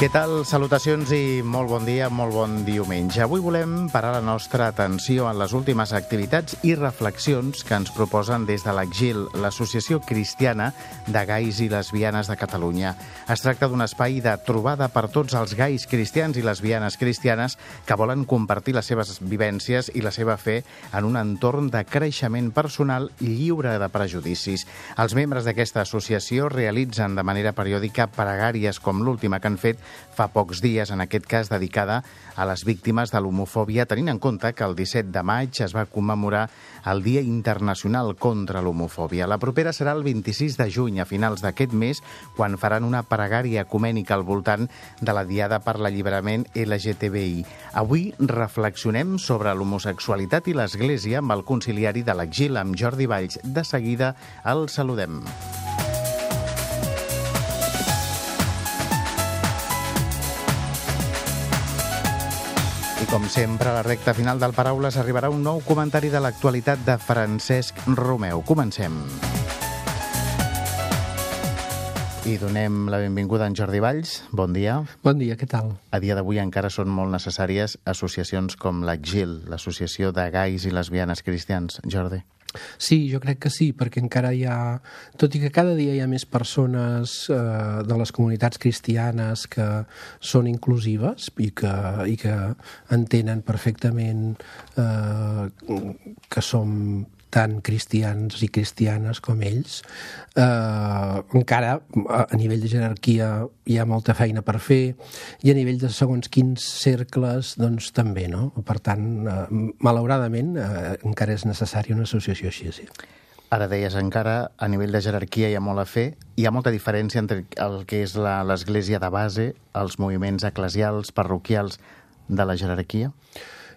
Què tal? Salutacions i molt bon dia, molt bon diumenge. Avui volem parar la nostra atenció en les últimes activitats i reflexions que ens proposen des de l'Agil, l'Associació Cristiana de Gais i Lesbianes de Catalunya. Es tracta d'un espai de trobada per tots els gais cristians i lesbianes cristianes que volen compartir les seves vivències i la seva fe en un entorn de creixement personal lliure de prejudicis. Els membres d'aquesta associació realitzen de manera periòdica pregàries com l'última que han fet fa pocs dies, en aquest cas dedicada a les víctimes de l'homofòbia, tenint en compte que el 17 de maig es va commemorar el Dia Internacional contra l'Homofòbia. La propera serà el 26 de juny, a finals d'aquest mes, quan faran una pregària ecumènica al voltant de la Diada per l'Alliberament LGTBI. Avui reflexionem sobre l'homosexualitat i l'Església amb el conciliari de l'Exil, amb Jordi Valls. De seguida el saludem. Com sempre, a la recta final del Paraules arribarà un nou comentari de l'actualitat de Francesc Romeu. Comencem. I donem la benvinguda a en Jordi Valls. Bon dia. Bon dia, què tal? A dia d'avui encara són molt necessàries associacions com l'ACGIL, l'Associació de Gais i Lesbianes Cristians. Jordi. Sí, jo crec que sí, perquè encara hi ha... Tot i que cada dia hi ha més persones eh, de les comunitats cristianes que són inclusives i que, i que entenen perfectament eh, que som tant cristians i cristianes com ells, eh, encara a nivell de jerarquia hi ha molta feina per fer i a nivell de segons quins cercles doncs també, no? Per tant, eh, malauradament eh, encara és necessària una associació així, sí. Ara deies encara, a nivell de jerarquia hi ha molt a fer. Hi ha molta diferència entre el que és l'església de base, els moviments eclesials, parroquials de la jerarquia?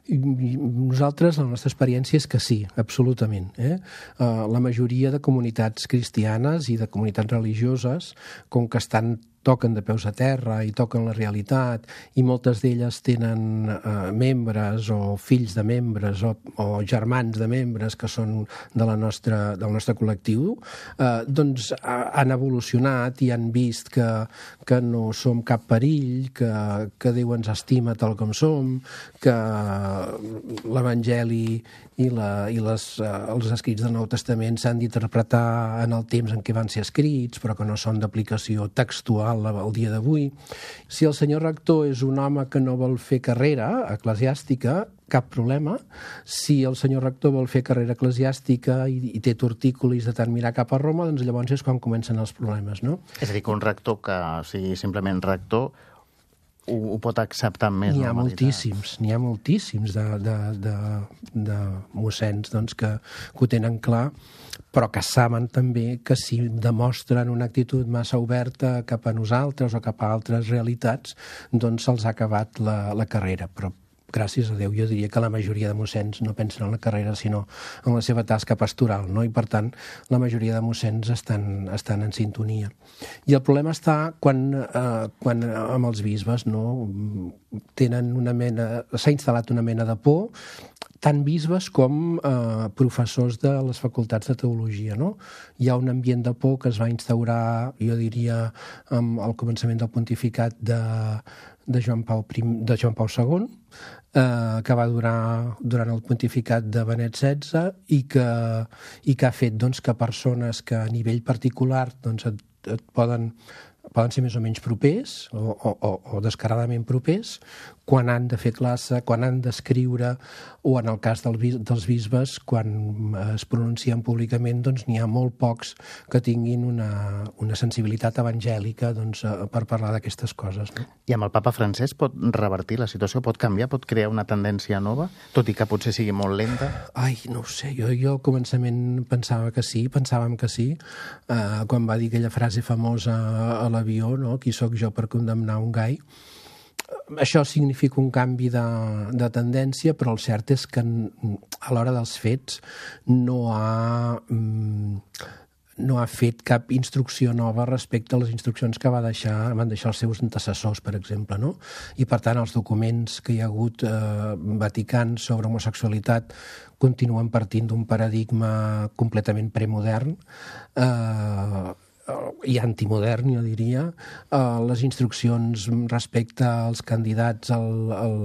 Nosaltres, la nostra experiència és que sí, absolutament. Eh? Uh, la majoria de comunitats cristianes i de comunitats religioses, com que estan toquen de peus a terra i toquen la realitat i moltes d'elles tenen eh, membres o fills de membres o, o germans de membres que són de la nostra, del nostre col·lectiu, eh, doncs han evolucionat i han vist que, que no som cap perill, que, que Déu ens estima tal com som, que l'Evangeli i, la, i les, eh, els escrits del Nou Testament s'han d'interpretar en el temps en què van ser escrits, però que no són d'aplicació textual al dia d'avui. Si el senyor rector és un home que no vol fer carrera eclesiàstica, cap problema. Si el senyor rector vol fer carrera eclesiàstica i, i té tortícolis de tant mirar cap a Roma, doncs llavors és quan comencen els problemes, no? És a dir, que un rector que sigui simplement rector ho, ho pot acceptar amb més N'hi ha moltíssims, n'hi ha moltíssims de, de, de, de mossens doncs, que, que ho tenen clar, però que saben també que si demostren una actitud massa oberta cap a nosaltres o cap a altres realitats, doncs se'ls ha acabat la, la carrera. Però gràcies a Déu, jo diria que la majoria de mossens no pensen en la carrera, sinó en la seva tasca pastoral, no? i per tant la majoria de mossens estan, estan en sintonia. I el problema està quan, eh, quan amb els bisbes no? tenen una mena... s'ha instal·lat una mena de por tant bisbes com eh, professors de les facultats de teologia. No? Hi ha un ambient de por que es va instaurar, jo diria, amb el començament del pontificat de, de Joan Pau, prim, de Joan Pau II, eh, que va durar durant el pontificat de Benet XVI i que, i que ha fet doncs, que persones que a nivell particular doncs, et, et poden poden ser més o menys propers o, o, o descaradament propers, quan han de fer classe, quan han d'escriure, o en el cas del, dels bisbes, quan es pronuncien públicament, doncs n'hi ha molt pocs que tinguin una, una sensibilitat evangèlica doncs, eh, per parlar d'aquestes coses. No? I amb el papa francès pot revertir la situació, pot canviar, pot crear una tendència nova, tot i que potser sigui molt lenta? Ai, no ho sé, jo, jo al començament pensava que sí, pensàvem que sí, eh, quan va dir aquella frase famosa a l'avió, no? qui sóc jo per condemnar un gai, això significa un canvi de, de tendència, però el cert és que a l'hora dels fets no ha, mm, no ha fet cap instrucció nova respecte a les instruccions que va deixar, van deixar els seus antecessors, per exemple. No? I, per tant, els documents que hi ha hagut eh, vaticans sobre homosexualitat continuen partint d'un paradigma completament premodern eh, i antimodern, jo diria, eh, les instruccions respecte als candidats al, al,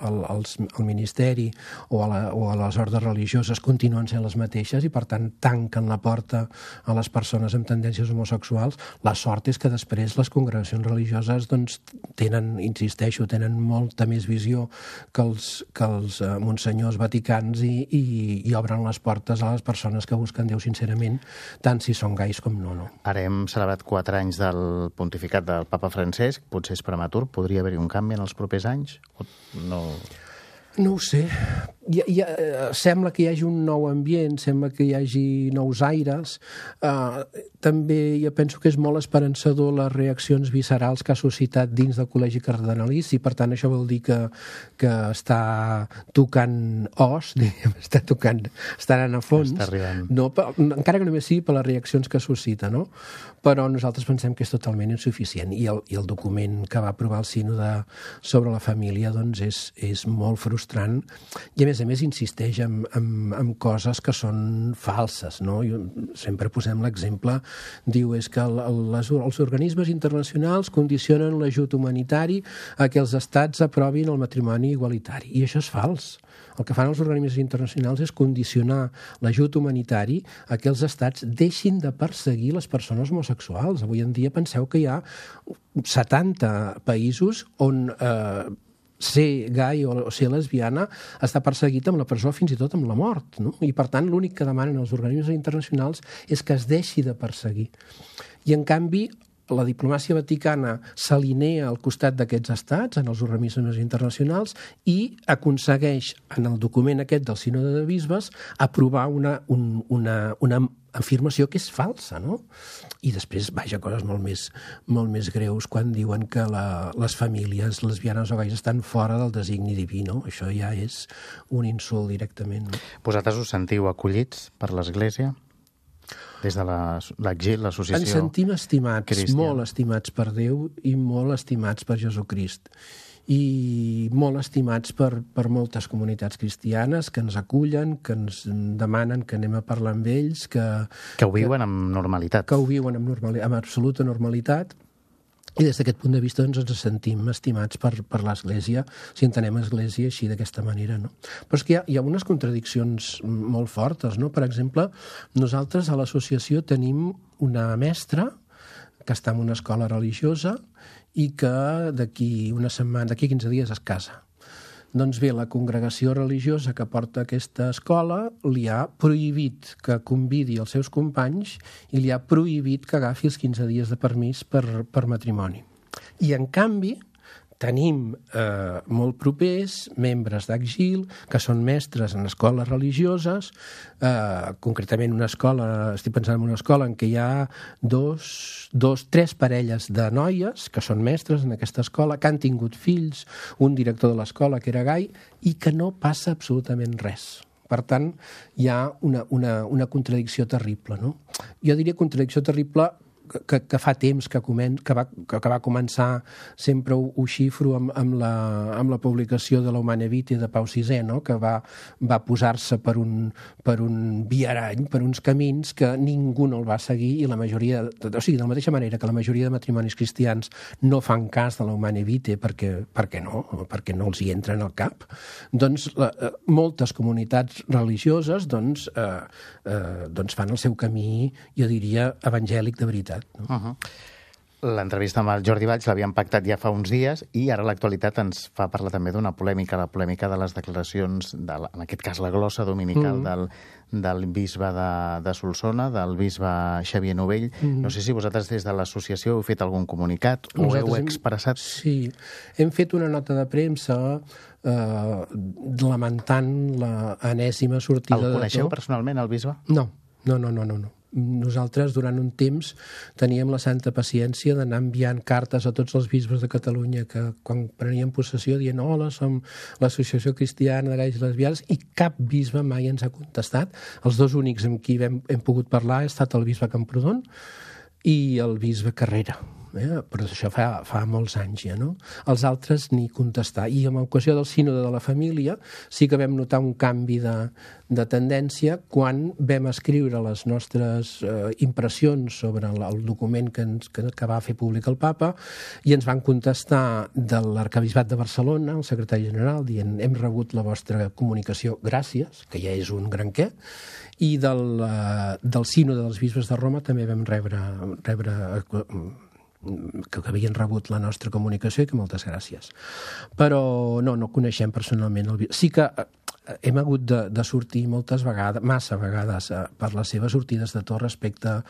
al, als, al Ministeri o a, la, o a les ordres religioses continuen sent les mateixes i, per tant, tanquen la porta a les persones amb tendències homosexuals. La sort és que després les congregacions religioses doncs, tenen, insisteixo, tenen molta més visió que els, que els eh, monsenyors vaticans i, i, i obren les portes a les persones que busquen Déu sincerament, tant si són gais com no. no. Ara hem celebrat quatre anys del pontificat del papa Francesc, potser és prematur, podria haver-hi un canvi en els propers anys? O no... No ho sé. Ja, ja, sembla que hi hagi un nou ambient, sembla que hi hagi nous aires. Uh, també jo penso que és molt esperançador les reaccions viscerals que ha suscitat dins del Col·legi Cardenalici, per tant això vol dir que, que està tocant os, diguem, està tocant, està anant a fons. Està arribant. No, per, encara que només sigui per les reaccions que suscita, no? Però nosaltres pensem que és totalment insuficient i el, i el document que va aprovar el sínode sobre la família doncs és, és molt frustrant i a més a més insisteix en, en, en coses que són falses, no? Jo, sempre posem l'exemple diu és que les, els organismes internacionals condicionen l'ajut humanitari a que els estats aprovin el matrimoni igualitari. I això és fals. El que fan els organismes internacionals és condicionar l'ajut humanitari a que els estats deixin de perseguir les persones homosexuals. Avui en dia penseu que hi ha 70 països on eh, ser gai o ser lesbiana està perseguit amb la presó fins i tot amb la mort. No? I, per tant, l'únic que demanen els organismes internacionals és que es deixi de perseguir. I, en canvi, la diplomàcia vaticana s'alinea al costat d'aquests estats, en els organismes internacionals, i aconsegueix, en el document aquest del sínode de bisbes, aprovar una, un, una, una afirmació que és falsa, no? I després, vaja, coses molt més, molt més greus quan diuen que la, les famílies lesbianes o gais estan fora del designi diví, no? Això ja és un insult directament. No? Vosaltres us sentiu acollits per l'Església? Des de l'exil, la, l'associació Ens sentim estimats, cristiana. molt estimats per Déu i molt estimats per Jesucrist i molt estimats per, per moltes comunitats cristianes que ens acullen, que ens demanen que anem a parlar amb ells, que... Que ho viuen que, amb normalitat. Que ho viuen amb, normalitat, amb absoluta normalitat, i des d'aquest punt de vista doncs, ens sentim estimats per, per l'Església, si entenem Església així d'aquesta manera. No? Però és que hi ha, hi ha unes contradiccions molt fortes. No? Per exemple, nosaltres a l'associació tenim una mestra que està en una escola religiosa i que d'aquí una setmana, d'aquí 15 dies es casa. Doncs bé, la congregació religiosa que porta aquesta escola li ha prohibit que convidi els seus companys i li ha prohibit que agafi els 15 dies de permís per, per matrimoni. I, en canvi, tenim eh, molt propers membres d'Agil, que són mestres en escoles religioses, eh, concretament una escola, estic pensant en una escola en què hi ha dos, dos, tres parelles de noies que són mestres en aquesta escola, que han tingut fills, un director de l'escola que era gai, i que no passa absolutament res. Per tant, hi ha una, una, una contradicció terrible. No? Jo diria contradicció terrible que, que fa temps que, comen, que, va, que, que va començar, sempre ho, ho xifro amb, amb, la, amb la publicació de la Humane Vitae de Pau VI, no? que va, va posar-se per, un, per un viarany, per uns camins que ningú no el va seguir i la majoria, o sigui, de la mateixa manera que la majoria de matrimonis cristians no fan cas de la Humane Vitae perquè, perquè no, perquè no els hi entra en el cap, doncs la, eh, moltes comunitats religioses doncs, eh, eh, doncs fan el seu camí, jo diria, evangèlic de veritat veritat. No? Uh -huh. L'entrevista amb el Jordi Valls l'havíem pactat ja fa uns dies i ara l'actualitat ens fa parlar també d'una polèmica, la polèmica de les declaracions, de la, en aquest cas la glossa dominical mm. del, del bisbe de, de Solsona, del bisbe Xavier Novell. Mm. No sé si vosaltres des de l'associació heu fet algun comunicat o nosaltres heu expressat... Hem, sí, hem fet una nota de premsa eh, lamentant l'enèsima sortida el de coneixeu personalment, el bisbe? No, no, no, no, no. no nosaltres durant un temps teníem la santa paciència d'anar enviant cartes a tots els bisbes de Catalunya que quan prenien possessió dient hola, som l'associació cristiana de gais lesbianes i cap bisbe mai ens ha contestat. Els dos únics amb qui hem, hem pogut parlar ha estat el bisbe Camprodon i el bisbe Carrera eh? però això fa, fa molts anys ja, no? Els altres ni contestar. I amb l'ocasió del sínode de la família sí que vam notar un canvi de, de tendència quan vam escriure les nostres eh, impressions sobre el, el document que, ens, que, que va fer públic el papa i ens van contestar de l'arcabisbat de Barcelona, el secretari general, dient hem rebut la vostra comunicació, gràcies, que ja és un gran què, i del, uh, del sínode dels bisbes de Roma també vam rebre, rebre que, que havien rebut la nostra comunicació i que moltes gràcies. Però no, no coneixem personalment el Sí que eh, hem hagut de, de sortir moltes vegades, massa vegades, eh, per les seves sortides de tot respecte a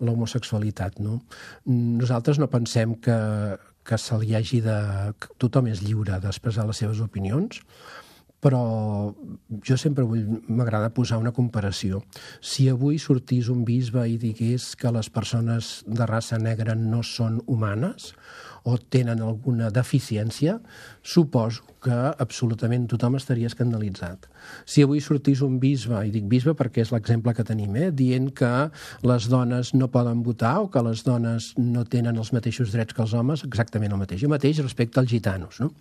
l'homosexualitat. No? Nosaltres no pensem que, que se li hagi de... Que tothom és lliure d'expressar les seves opinions, però jo sempre vull, m'agrada posar una comparació. Si avui sortís un bisbe i digués que les persones de raça negra no són humanes, o tenen alguna deficiència, suposo que absolutament tothom estaria escandalitzat. Si avui sortís un bisbe, i dic bisbe perquè és l'exemple que tenim, eh, dient que les dones no poden votar o que les dones no tenen els mateixos drets que els homes, exactament el mateix. Jo mateix respecte als gitanos. No?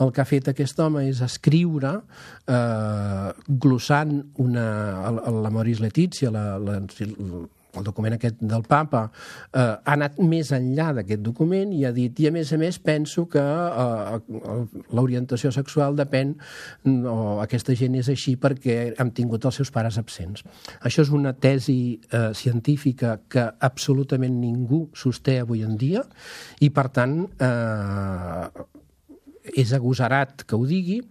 El que ha fet aquest home és escriure, eh, glossant una, la Moris Letizia, la, la, el document aquest del papa eh, ha anat més enllà d'aquest document i ha dit, i a més a més penso que eh, l'orientació sexual depèn o aquesta gent és així perquè han tingut els seus pares absents. Això és una tesi eh, científica que absolutament ningú sosté avui en dia i per tant eh, és agosarat que ho digui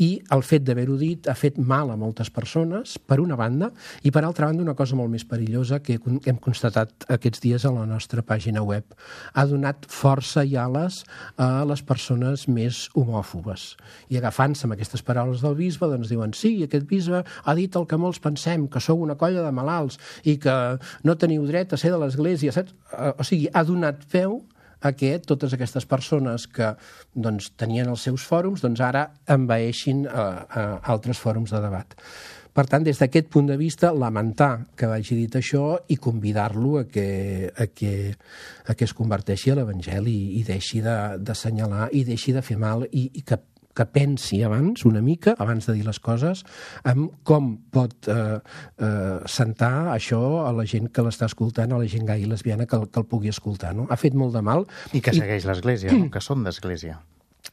i el fet d'haver-ho dit ha fet mal a moltes persones, per una banda, i per altra banda una cosa molt més perillosa que hem constatat aquests dies a la nostra pàgina web. Ha donat força i ales a les persones més homòfobes. I agafant-se amb aquestes paraules del bisbe, doncs diuen sí, aquest bisbe ha dit el que molts pensem, que sou una colla de malalts i que no teniu dret a ser de l'Església. O sigui, ha donat veu a que totes aquestes persones que doncs, tenien els seus fòrums doncs ara envaeixin a, a altres fòrums de debat. Per tant, des d'aquest punt de vista, lamentar que hagi dit això i convidar-lo a, que, a, que, a que es converteixi a l'Evangeli i, i deixi d'assenyalar de, i deixi de fer mal i, i que que pensi abans, una mica, abans de dir les coses, amb com pot eh, eh, sentar això a la gent que l'està escoltant, a la gent gai i lesbiana que, que el pugui escoltar. No? Ha fet molt de mal. I que segueix l'Església, no? que són d'Església.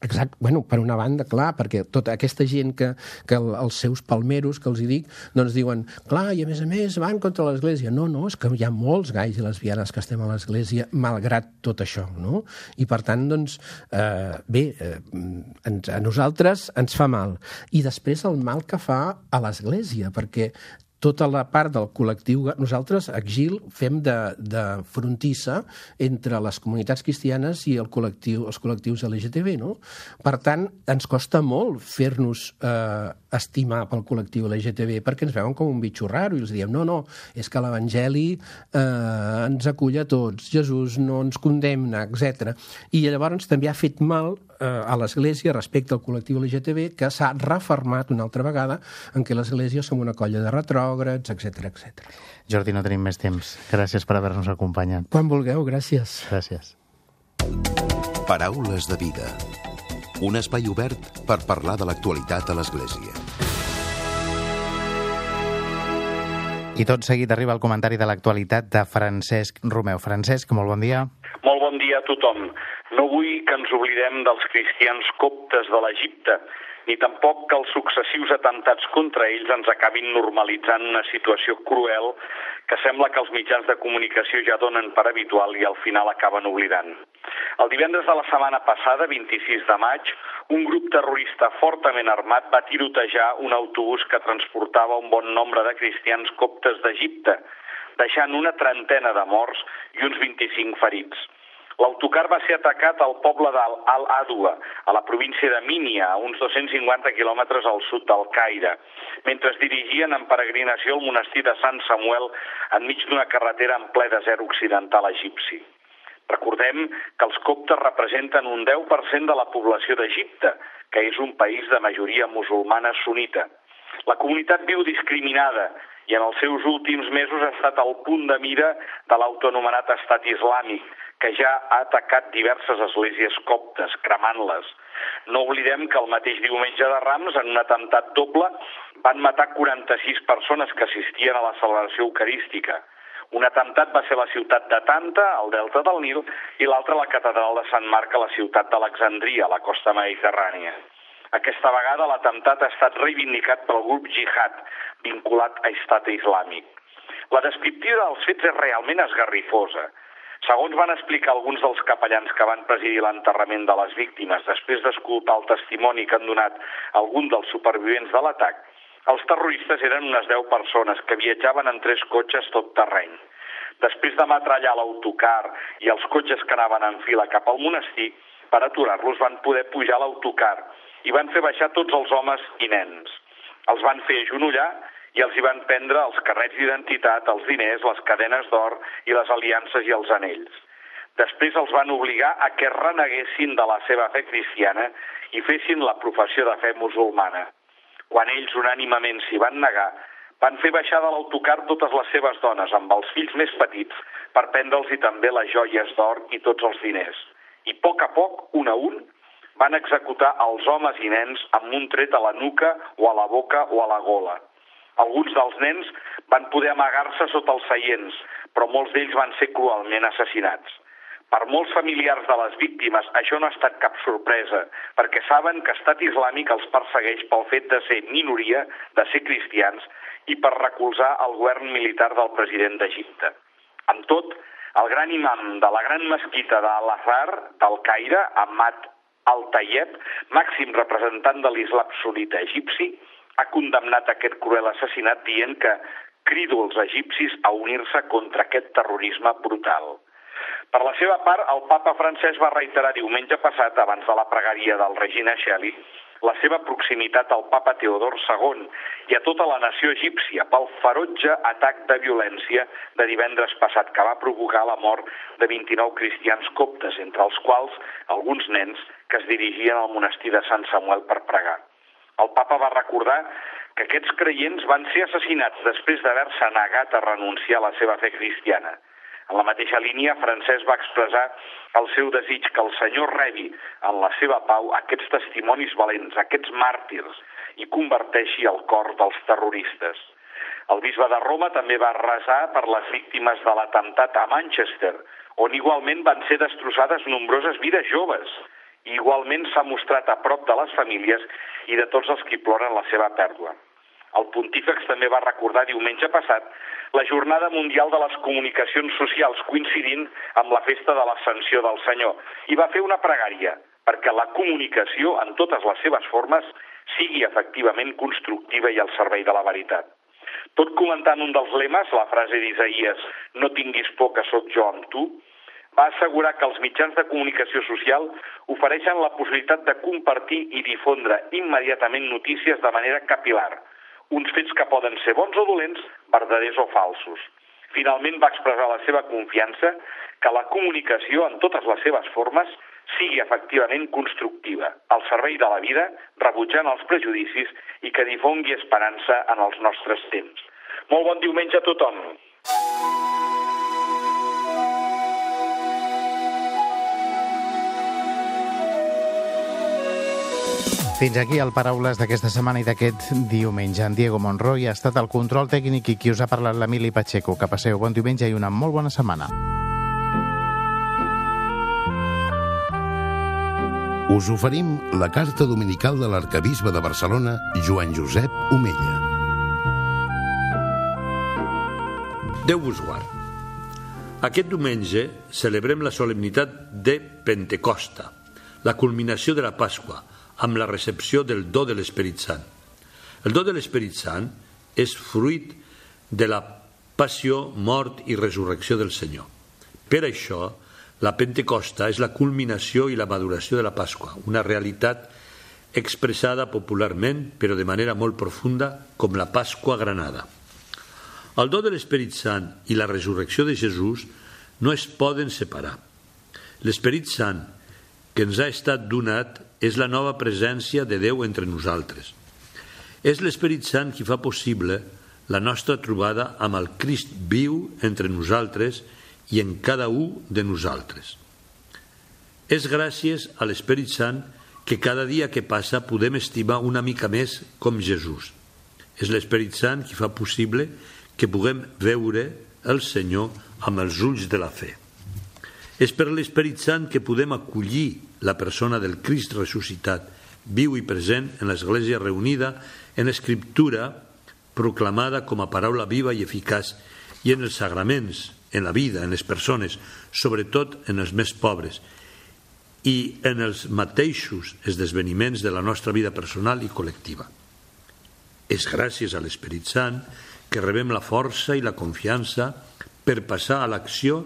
Exacte, bueno, per una banda, clar, perquè tota aquesta gent que, que el, els seus palmeros, que els hi dic, doncs diuen, clar, i a més a més van contra l'Església. No, no, és que hi ha molts gais i lesbianes que estem a l'Església malgrat tot això, no? I per tant, doncs, eh, bé, eh, ens, a nosaltres ens fa mal. I després el mal que fa a l'Església, perquè tota la part del col·lectiu... Nosaltres, a Gil, fem de, de frontissa entre les comunitats cristianes i el col·lectiu, els col·lectius LGTB, no? Per tant, ens costa molt fer-nos eh, estimar pel col·lectiu LGTB perquè ens veuen com un bitxo raro i els diem no, no, és que l'Evangeli eh, ens acull a tots, Jesús no ens condemna, etc. I llavors també ha fet mal a l'Església respecte al col·lectiu LGTB que s'ha reformat una altra vegada en què l'Església som una colla de retrògrads, etc etc. Jordi, no tenim més temps. Gràcies per haver-nos acompanyat. Quan vulgueu, gràcies. Gràcies. Paraules de vida. Un espai obert per parlar de l'actualitat a l'Església. I tot seguit arriba el comentari de l'actualitat de Francesc Romeu. Francesc, molt bon dia. Molt bon dia a tothom. No vull que ens oblidem dels cristians coptes de l'Egipte, ni tampoc que els successius atentats contra ells ens acabin normalitzant una situació cruel que sembla que els mitjans de comunicació ja donen per habitual i al final acaben oblidant. El divendres de la setmana passada, 26 de maig, un grup terrorista fortament armat va tirotejar un autobús que transportava un bon nombre de cristians coptes d'Egipte, deixant una trentena de morts i uns 25 ferits. L'autocar va ser atacat al poble d'Al-Adua, a la província de Mínia, a uns 250 quilòmetres al sud del Caire, mentre es dirigien en peregrinació al monestir de Sant Samuel enmig d'una carretera en ple desert occidental egipci. Recordem que els coptes representen un 10% de la població d'Egipte, que és un país de majoria musulmana sunita. La comunitat viu discriminada i en els seus últims mesos ha estat al punt de mira de l'autonomenat estat islàmic, que ja ha atacat diverses esglésies coptes, cremant-les. No oblidem que el mateix diumenge de Rams, en un atemptat doble, van matar 46 persones que assistien a la celebració eucarística. Un atemptat va ser la ciutat de Tanta, al delta del Nil, i l'altre la catedral de Sant Marc a la ciutat d'Alexandria, a la costa mediterrània. Aquesta vegada l'atemptat ha estat reivindicat pel grup Jihad, vinculat a Estat Islàmic. La descriptiva dels fets és realment esgarrifosa. Segons van explicar alguns dels capellans que van presidir l'enterrament de les víctimes després d'escoltar el testimoni que han donat algun dels supervivents de l'atac, els terroristes eren unes 10 persones que viatjaven en tres cotxes tot terreny. Després de matrallar l'autocar i els cotxes que anaven en fila cap al monestir, per aturar-los van poder pujar l'autocar i van fer baixar tots els homes i nens. Els van fer agenollar i els hi van prendre els carrets d'identitat, els diners, les cadenes d'or i les aliances i els anells. Després els van obligar a que reneguessin de la seva fe cristiana i fessin la professió de fe musulmana. Quan ells unànimament s'hi van negar, van fer baixar de l'autocar totes les seves dones amb els fills més petits per prendre'ls-hi també les joies d'or i tots els diners. I a poc a poc, un a un, van executar els homes i nens amb un tret a la nuca o a la boca o a la gola. Alguns dels nens van poder amagar-se sota els seients, però molts d'ells van ser cruelment assassinats. Per molts familiars de les víctimes això no ha estat cap sorpresa, perquè saben que Estat Islàmic els persegueix pel fet de ser minoria, de ser cristians, i per recolzar el govern militar del president d'Egipte. Amb tot, el gran imam de la gran mesquita de Al-Azhar, del Caire, Ahmad al-Tayeb, màxim representant de l'islam sunita egipci, ha condemnat aquest cruel assassinat dient que crido els egipcis a unir-se contra aquest terrorisme brutal. Per la seva part, el papa francès va reiterar diumenge passat, abans de la pregària del Regina Shelley, la seva proximitat al papa Teodor II i a tota la nació egípcia pel ferotge atac de violència de divendres passat que va provocar la mort de 29 cristians coptes, entre els quals alguns nens que es dirigien al monestir de Sant Samuel per pregar. El papa va recordar que aquests creients van ser assassinats després d'haver-se negat a renunciar a la seva fe cristiana – en la mateixa línia, Francesc va expressar el seu desig que el Senyor rebi en la seva pau aquests testimonis valents, aquests màrtirs, i converteixi el cor dels terroristes. El bisbe de Roma també va resar per les víctimes de l'atemptat a Manchester, on igualment van ser destrossades nombroses vides joves. Igualment s'ha mostrat a prop de les famílies i de tots els que ploren la seva pèrdua. El pontífex també va recordar diumenge passat la Jornada Mundial de les Comunicacions Socials, coincidint amb la festa de l'Ascensió del Senyor, i va fer una pregària perquè la comunicació, en totes les seves formes, sigui efectivament constructiva i al servei de la veritat. Tot comentant un dels lemes, la frase d'Isaïes «No tinguis por que sóc jo amb tu», va assegurar que els mitjans de comunicació social ofereixen la possibilitat de compartir i difondre immediatament notícies de manera capilar, uns fets que poden ser bons o dolents, verdaders o falsos. Finalment va expressar la seva confiança que la comunicació en totes les seves formes sigui efectivament constructiva, al servei de la vida, rebutjant els prejudicis i que difongui esperança en els nostres temps. Molt bon diumenge a tothom. Fins aquí el Paraules d'aquesta setmana i d'aquest diumenge. En Diego Monroy ha estat el control tècnic i qui us ha parlat l'Emili Pacheco. Que passeu bon diumenge i una molt bona setmana. Us oferim la carta dominical de l'arcabisbe de Barcelona, Joan Josep Omella. Déu vos guard. Aquest diumenge celebrem la solemnitat de Pentecosta, la culminació de la Pasqua, amb la recepció del do de l'Esperit Sant. El do de l'Esperit Sant és fruit de la passió, mort i resurrecció del Senyor. Per això, La Pentecosta és la culminació i la maduració de la Pasqua, una realitat expressada popularment, però de manera molt profunda, com la Pasqua granada. El do de l'Esperit Sant i la resurrecció de Jesús no es poden separar. L'Esperit Sant que ens ha estat donat és la nova presència de Déu entre nosaltres. És l'Esperit Sant qui fa possible la nostra trobada amb el Crist viu entre nosaltres i en cada un de nosaltres. És gràcies a l'Esperit Sant que cada dia que passa podem estimar una mica més com Jesús. És l'Esperit Sant qui fa possible que puguem veure el Senyor amb els ulls de la fe. És per l'Esperit Sant que podem acollir la persona del Crist ressuscitat, viu i present en l'Església reunida en l'Escriptura proclamada com a paraula viva i eficaç i en els sagraments, en la vida, en les persones, sobretot en els més pobres, i en els mateixos esdeveniments de la nostra vida personal i col·lectiva. És gràcies a l'Esperit Sant que rebem la força i la confiança per passar a l'acció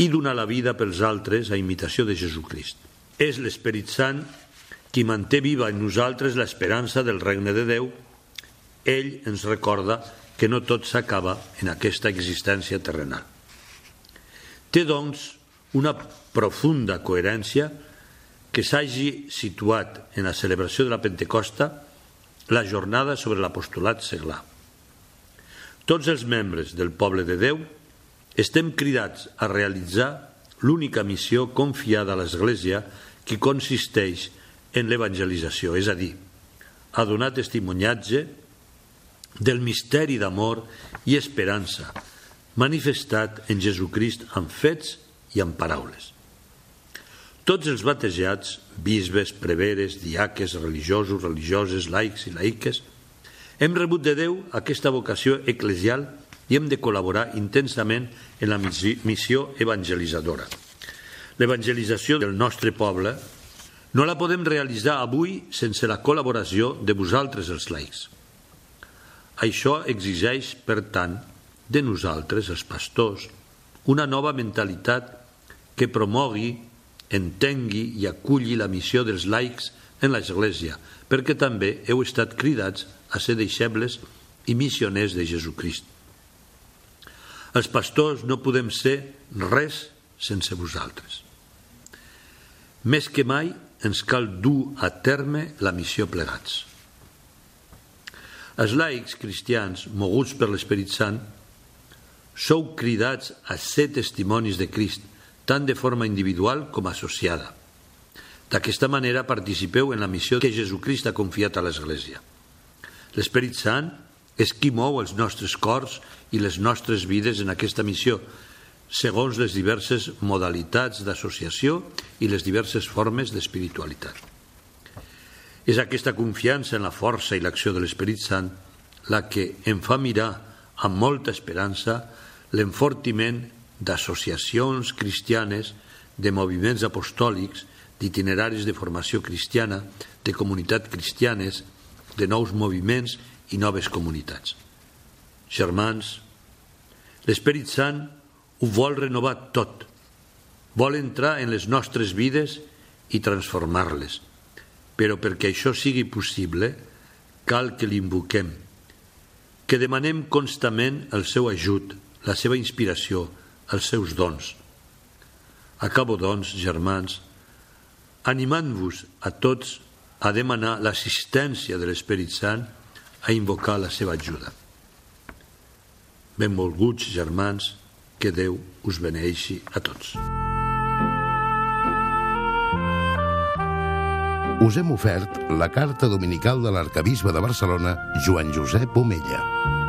i donar la vida pels altres a imitació de Jesucrist. És l'Esperit Sant qui manté viva en nosaltres l'esperança del regne de Déu. Ell ens recorda que no tot s'acaba en aquesta existència terrenal. Té, doncs, una profunda coherència que s'hagi situat en la celebració de la Pentecosta la jornada sobre l'apostolat seglar. Tots els membres del poble de Déu estem cridats a realitzar l'única missió confiada a l'Església que consisteix en l'evangelització, és a dir, a donar testimoniatge del misteri d'amor i esperança manifestat en Jesucrist amb fets i amb paraules. Tots els batejats, bisbes, preveres, diaques, religiosos, religioses, laics i laiques, hem rebut de Déu aquesta vocació eclesial i hem de col·laborar intensament en la missió evangelitzadora. L'evangelització del nostre poble no la podem realitzar avui sense la col·laboració de vosaltres, els laics. Això exigeix, per tant, de nosaltres, els pastors, una nova mentalitat que promogui, entengui i aculli la missió dels laics en l'Església, perquè també heu estat cridats a ser deixebles i missioners de Jesucrist. Els pastors no podem ser res sense vosaltres. Més que mai ens cal dur a terme la missió plegats. Els laics cristians, moguts per l'Esperit Sant, sou cridats a ser testimonis de Crist, tant de forma individual com associada. D'aquesta manera participeu en la missió que Jesucrist ha confiat a l'Església. L'Esperit Sant és qui mou els nostres cors i les nostres vides en aquesta missió, segons les diverses modalitats d'associació i les diverses formes d'espiritualitat. És aquesta confiança en la força i l'acció de l'Esperit Sant la que em fa mirar amb molta esperança l'enfortiment d'associacions cristianes, de moviments apostòlics, d'itineraris de formació cristiana, de comunitats cristianes, de nous moviments i noves comunitats. Germans, l'Esperit Sant ho vol renovar tot. Vol entrar en les nostres vides i transformar-les. Però perquè això sigui possible, cal que l'invoquem, que demanem constament el seu ajut, la seva inspiració, els seus dons. Acabo, doncs, germans, animant-vos a tots a demanar l'assistència de l'Esperit Sant a invocar la seva ajuda. Benvolguts germans, que Déu us beneixi a tots. Us hem ofert la carta dominical de l'arcabisbe de Barcelona, Joan Josep Omella.